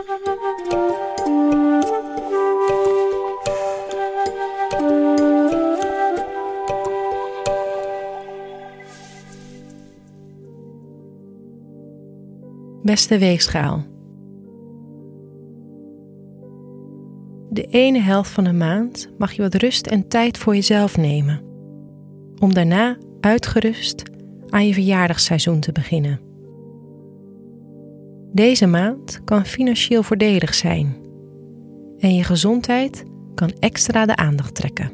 Beste weegschaal. De ene helft van de maand mag je wat rust en tijd voor jezelf nemen, om daarna uitgerust aan je verjaardagsseizoen te beginnen. Deze maand kan financieel voordelig zijn en je gezondheid kan extra de aandacht trekken.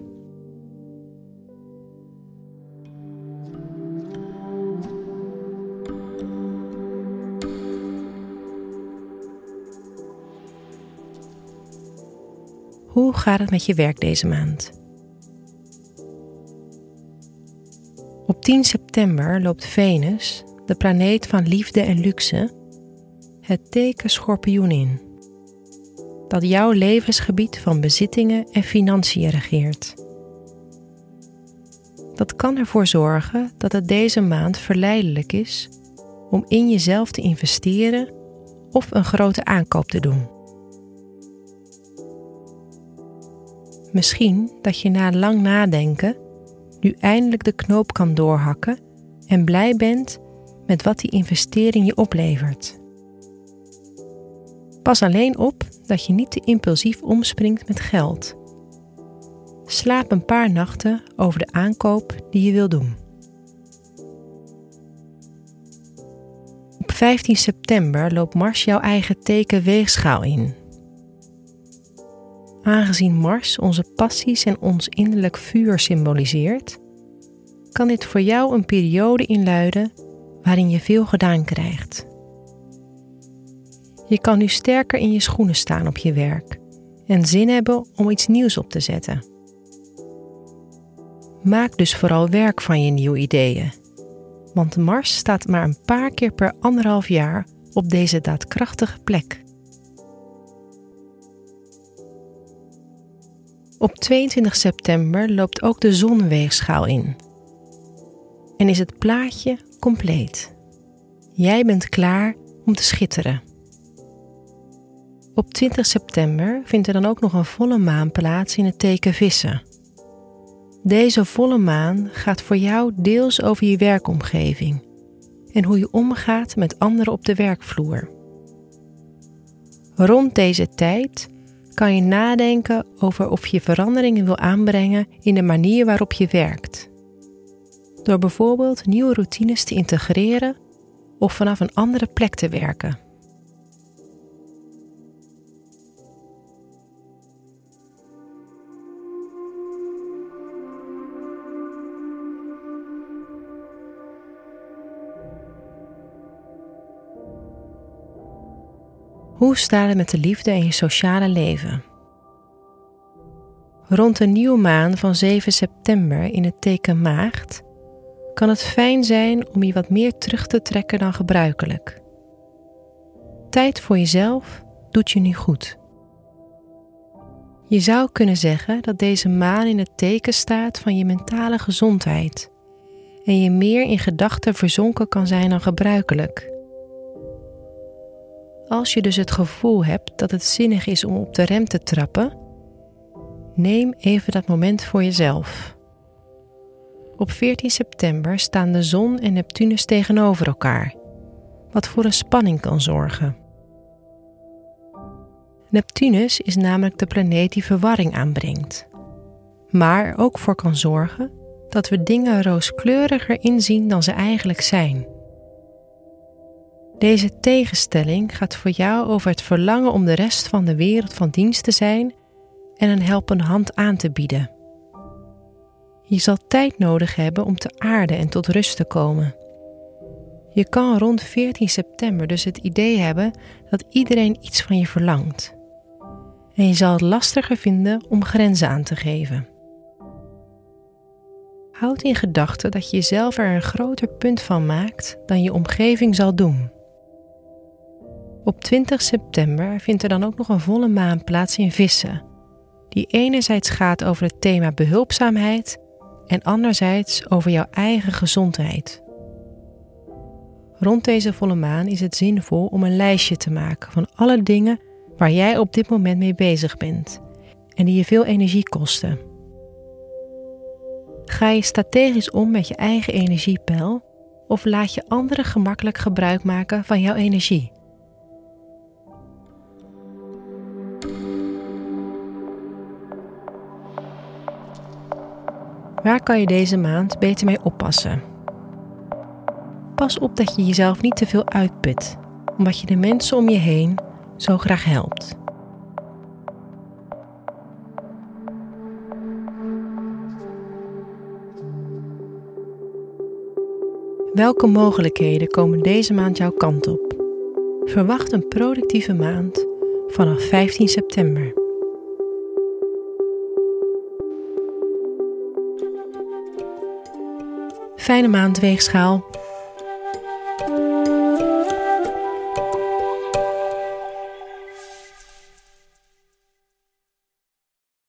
Hoe gaat het met je werk deze maand? Op 10 september loopt Venus, de planeet van liefde en luxe, het teken schorpioen in, dat jouw levensgebied van bezittingen en financiën regeert. Dat kan ervoor zorgen dat het deze maand verleidelijk is om in jezelf te investeren of een grote aankoop te doen. Misschien dat je na lang nadenken nu eindelijk de knoop kan doorhakken en blij bent met wat die investering je oplevert. Pas alleen op dat je niet te impulsief omspringt met geld. Slaap een paar nachten over de aankoop die je wil doen. Op 15 september loopt Mars jouw eigen teken weegschaal in. Aangezien Mars onze passies en ons innerlijk vuur symboliseert, kan dit voor jou een periode inluiden waarin je veel gedaan krijgt. Je kan nu sterker in je schoenen staan op je werk en zin hebben om iets nieuws op te zetten. Maak dus vooral werk van je nieuwe ideeën, want Mars staat maar een paar keer per anderhalf jaar op deze daadkrachtige plek. Op 22 september loopt ook de zonweegschaal in. En is het plaatje compleet. Jij bent klaar om te schitteren. Op 20 september vindt er dan ook nog een volle maan plaats in het teken vissen. Deze volle maan gaat voor jou deels over je werkomgeving en hoe je omgaat met anderen op de werkvloer. Rond deze tijd kan je nadenken over of je veranderingen wil aanbrengen in de manier waarop je werkt. Door bijvoorbeeld nieuwe routines te integreren of vanaf een andere plek te werken. Hoe staat het met de liefde en je sociale leven? Rond de nieuwe maan van 7 september in het teken Maagd kan het fijn zijn om je wat meer terug te trekken dan gebruikelijk. Tijd voor jezelf doet je nu goed. Je zou kunnen zeggen dat deze maan in het teken staat van je mentale gezondheid en je meer in gedachten verzonken kan zijn dan gebruikelijk. Als je dus het gevoel hebt dat het zinnig is om op de rem te trappen, neem even dat moment voor jezelf. Op 14 september staan de zon en Neptunus tegenover elkaar, wat voor een spanning kan zorgen. Neptunus is namelijk de planeet die verwarring aanbrengt, maar ook voor kan zorgen dat we dingen rooskleuriger inzien dan ze eigenlijk zijn. Deze tegenstelling gaat voor jou over het verlangen om de rest van de wereld van dienst te zijn en een helpende hand aan te bieden. Je zal tijd nodig hebben om te aarden en tot rust te komen. Je kan rond 14 september dus het idee hebben dat iedereen iets van je verlangt. En je zal het lastiger vinden om grenzen aan te geven. Houd in gedachten dat je jezelf er een groter punt van maakt dan je omgeving zal doen. Op 20 september vindt er dan ook nog een volle maan plaats in Vissen, die enerzijds gaat over het thema behulpzaamheid en anderzijds over jouw eigen gezondheid. Rond deze volle maan is het zinvol om een lijstje te maken van alle dingen waar jij op dit moment mee bezig bent en die je veel energie kosten. Ga je strategisch om met je eigen energiepeil of laat je anderen gemakkelijk gebruik maken van jouw energie? Waar kan je deze maand beter mee oppassen? Pas op dat je jezelf niet te veel uitput, omdat je de mensen om je heen zo graag helpt. Welke mogelijkheden komen deze maand jouw kant op? Verwacht een productieve maand vanaf 15 september. Fijne maand, weegschaal.